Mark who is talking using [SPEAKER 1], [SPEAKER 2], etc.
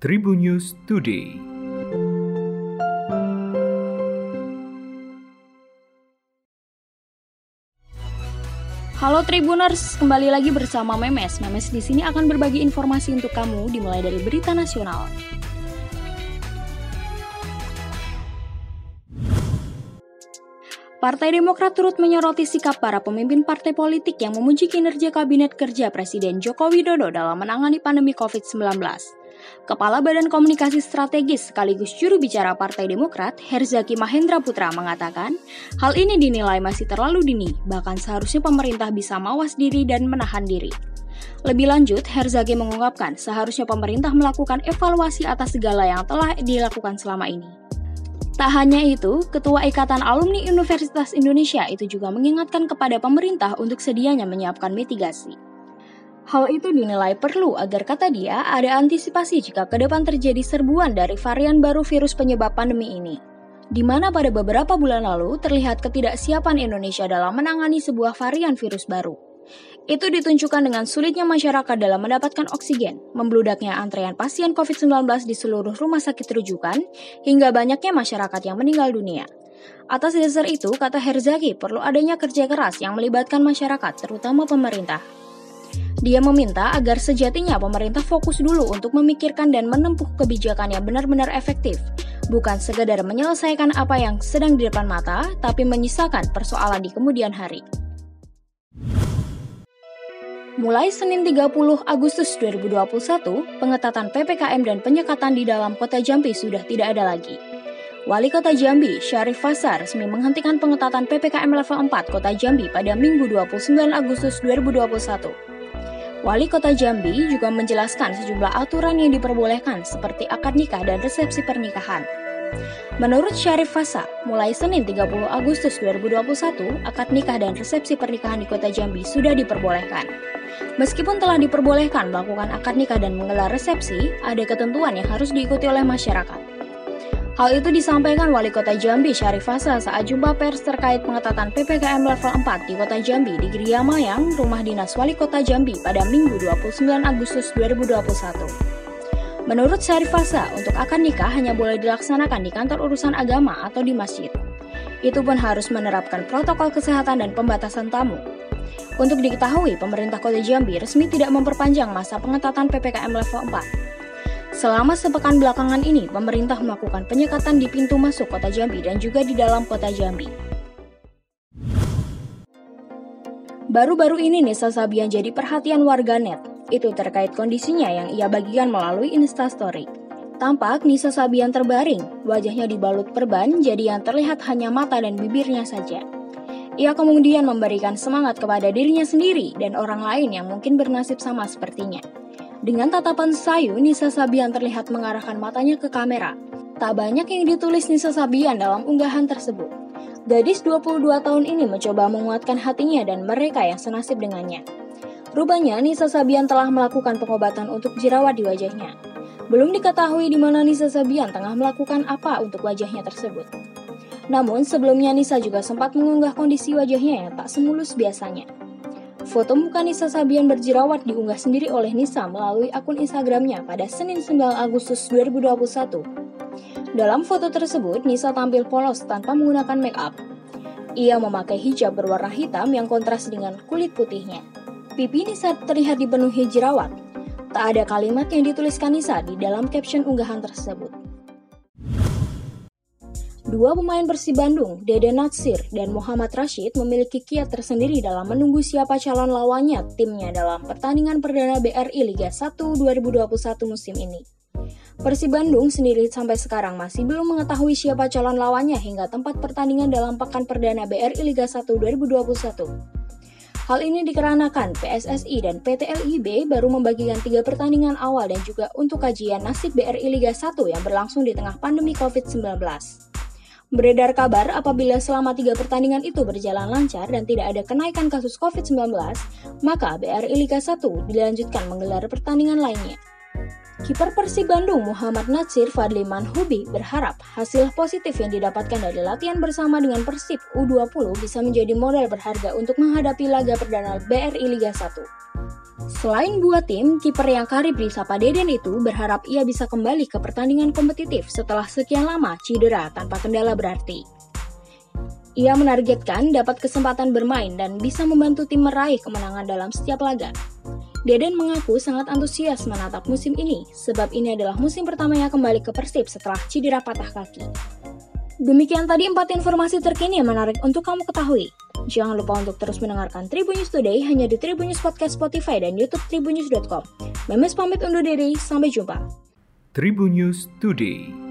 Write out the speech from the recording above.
[SPEAKER 1] Tribun News Today.
[SPEAKER 2] Halo Tribuners, kembali lagi bersama Memes. Memes di sini akan berbagi informasi untuk kamu dimulai dari berita nasional. Partai Demokrat turut menyoroti sikap para pemimpin partai politik yang memuji kinerja Kabinet Kerja Presiden Joko Widodo dalam menangani pandemi COVID-19. Kepala Badan Komunikasi Strategis sekaligus juru bicara Partai Demokrat, Herzaki Mahendra Putra mengatakan, hal ini dinilai masih terlalu dini, bahkan seharusnya pemerintah bisa mawas diri dan menahan diri. Lebih lanjut, Herzaki mengungkapkan seharusnya pemerintah melakukan evaluasi atas segala yang telah dilakukan selama ini. Tak hanya itu, Ketua Ikatan Alumni Universitas Indonesia itu juga mengingatkan kepada pemerintah untuk sedianya menyiapkan mitigasi. Hal itu dinilai perlu agar kata dia ada antisipasi jika ke depan terjadi serbuan dari varian baru virus penyebab pandemi ini. Di mana pada beberapa bulan lalu terlihat ketidaksiapan Indonesia dalam menangani sebuah varian virus baru. Itu ditunjukkan dengan sulitnya masyarakat dalam mendapatkan oksigen, membludaknya antrean pasien COVID-19 di seluruh rumah sakit rujukan, hingga banyaknya masyarakat yang meninggal dunia. Atas dasar itu, kata Herzaki, perlu adanya kerja keras yang melibatkan masyarakat, terutama pemerintah. Dia meminta agar sejatinya pemerintah fokus dulu untuk memikirkan dan menempuh kebijakan yang benar-benar efektif, bukan sekedar menyelesaikan apa yang sedang di depan mata, tapi menyisakan persoalan di kemudian hari. Mulai Senin 30 Agustus 2021, pengetatan PPKM dan penyekatan di dalam kota Jambi sudah tidak ada lagi. Wali Kota Jambi, Syarif Fasar, resmi menghentikan pengetatan PPKM level 4 Kota Jambi pada Minggu 29 Agustus 2021. Wali Kota Jambi juga menjelaskan sejumlah aturan yang diperbolehkan seperti akad nikah dan resepsi pernikahan. Menurut Syarif Fasa, mulai Senin 30 Agustus 2021, akad nikah dan resepsi pernikahan di Kota Jambi sudah diperbolehkan. Meskipun telah diperbolehkan melakukan akad nikah dan menggelar resepsi, ada ketentuan yang harus diikuti oleh masyarakat. Hal itu disampaikan Wali Kota Jambi Syarif Fasa saat jumpa pers terkait pengetatan PPKM level 4 di Kota Jambi di Gria Mayang, rumah dinas Wali Kota Jambi pada Minggu 29 Agustus 2021. Menurut Syarif Fasa, untuk akad nikah hanya boleh dilaksanakan di kantor urusan agama atau di masjid. Itu pun harus menerapkan protokol kesehatan dan pembatasan tamu. Untuk diketahui, pemerintah Kota Jambi resmi tidak memperpanjang masa pengetatan PPKM level 4. Selama sepekan belakangan ini, pemerintah melakukan penyekatan di pintu masuk Kota Jambi dan juga di dalam Kota Jambi. Baru-baru ini Nisa Sabian jadi perhatian warganet. Itu terkait kondisinya yang ia bagikan melalui Instastory. Tampak Nisa Sabian terbaring, wajahnya dibalut perban jadi yang terlihat hanya mata dan bibirnya saja. Ia kemudian memberikan semangat kepada dirinya sendiri dan orang lain yang mungkin bernasib sama sepertinya. Dengan tatapan sayu, Nisa Sabian terlihat mengarahkan matanya ke kamera. Tak banyak yang ditulis Nisa Sabian dalam unggahan tersebut. Gadis 22 tahun ini mencoba menguatkan hatinya dan mereka yang senasib dengannya. Rupanya Nisa Sabian telah melakukan pengobatan untuk jerawat di wajahnya. Belum diketahui di mana Nisa Sabian tengah melakukan apa untuk wajahnya tersebut. Namun sebelumnya Nisa juga sempat mengunggah kondisi wajahnya yang tak semulus biasanya. Foto muka Nisa Sabian berjerawat diunggah sendiri oleh Nisa melalui akun Instagramnya pada Senin 9 Agustus 2021. Dalam foto tersebut, Nisa tampil polos tanpa menggunakan make up. Ia memakai hijab berwarna hitam yang kontras dengan kulit putihnya. Pipi Nisa terlihat dipenuhi jerawat. Tak ada kalimat yang dituliskan Nisa di dalam caption unggahan tersebut. Dua pemain Persib Bandung, Dede Natsir dan Muhammad Rashid memiliki kiat tersendiri dalam menunggu siapa calon lawannya timnya dalam pertandingan perdana BRI Liga 1 2021 musim ini. Persib Bandung sendiri sampai sekarang masih belum mengetahui siapa calon lawannya hingga tempat pertandingan dalam pekan perdana BRI Liga 1 2021. Hal ini dikarenakan PSSI dan PT LIB baru membagikan tiga pertandingan awal dan juga untuk kajian nasib BRI Liga 1 yang berlangsung di tengah pandemi COVID-19. Beredar kabar apabila selama tiga pertandingan itu berjalan lancar dan tidak ada kenaikan kasus COVID-19, maka BRI Liga 1 dilanjutkan menggelar pertandingan lainnya. Kiper Persib Bandung Muhammad Natsir Fadli Manhubi berharap hasil positif yang didapatkan dari latihan bersama dengan Persib U20 bisa menjadi modal berharga untuk menghadapi laga perdana BRI Liga 1. Selain buat tim, kiper yang karib disapa Deden itu berharap ia bisa kembali ke pertandingan kompetitif setelah sekian lama cedera tanpa kendala berarti. Ia menargetkan dapat kesempatan bermain dan bisa membantu tim meraih kemenangan dalam setiap laga. Deden mengaku sangat antusias menatap musim ini, sebab ini adalah musim pertamanya kembali ke Persib setelah cedera patah kaki. Demikian tadi empat informasi terkini yang menarik untuk kamu ketahui. Jangan lupa untuk terus mendengarkan Tribun News Today hanya di Tribun News Podcast Spotify dan YouTube tribunnews.com. Memes pamit undur diri, sampai jumpa.
[SPEAKER 1] Tribun News Today.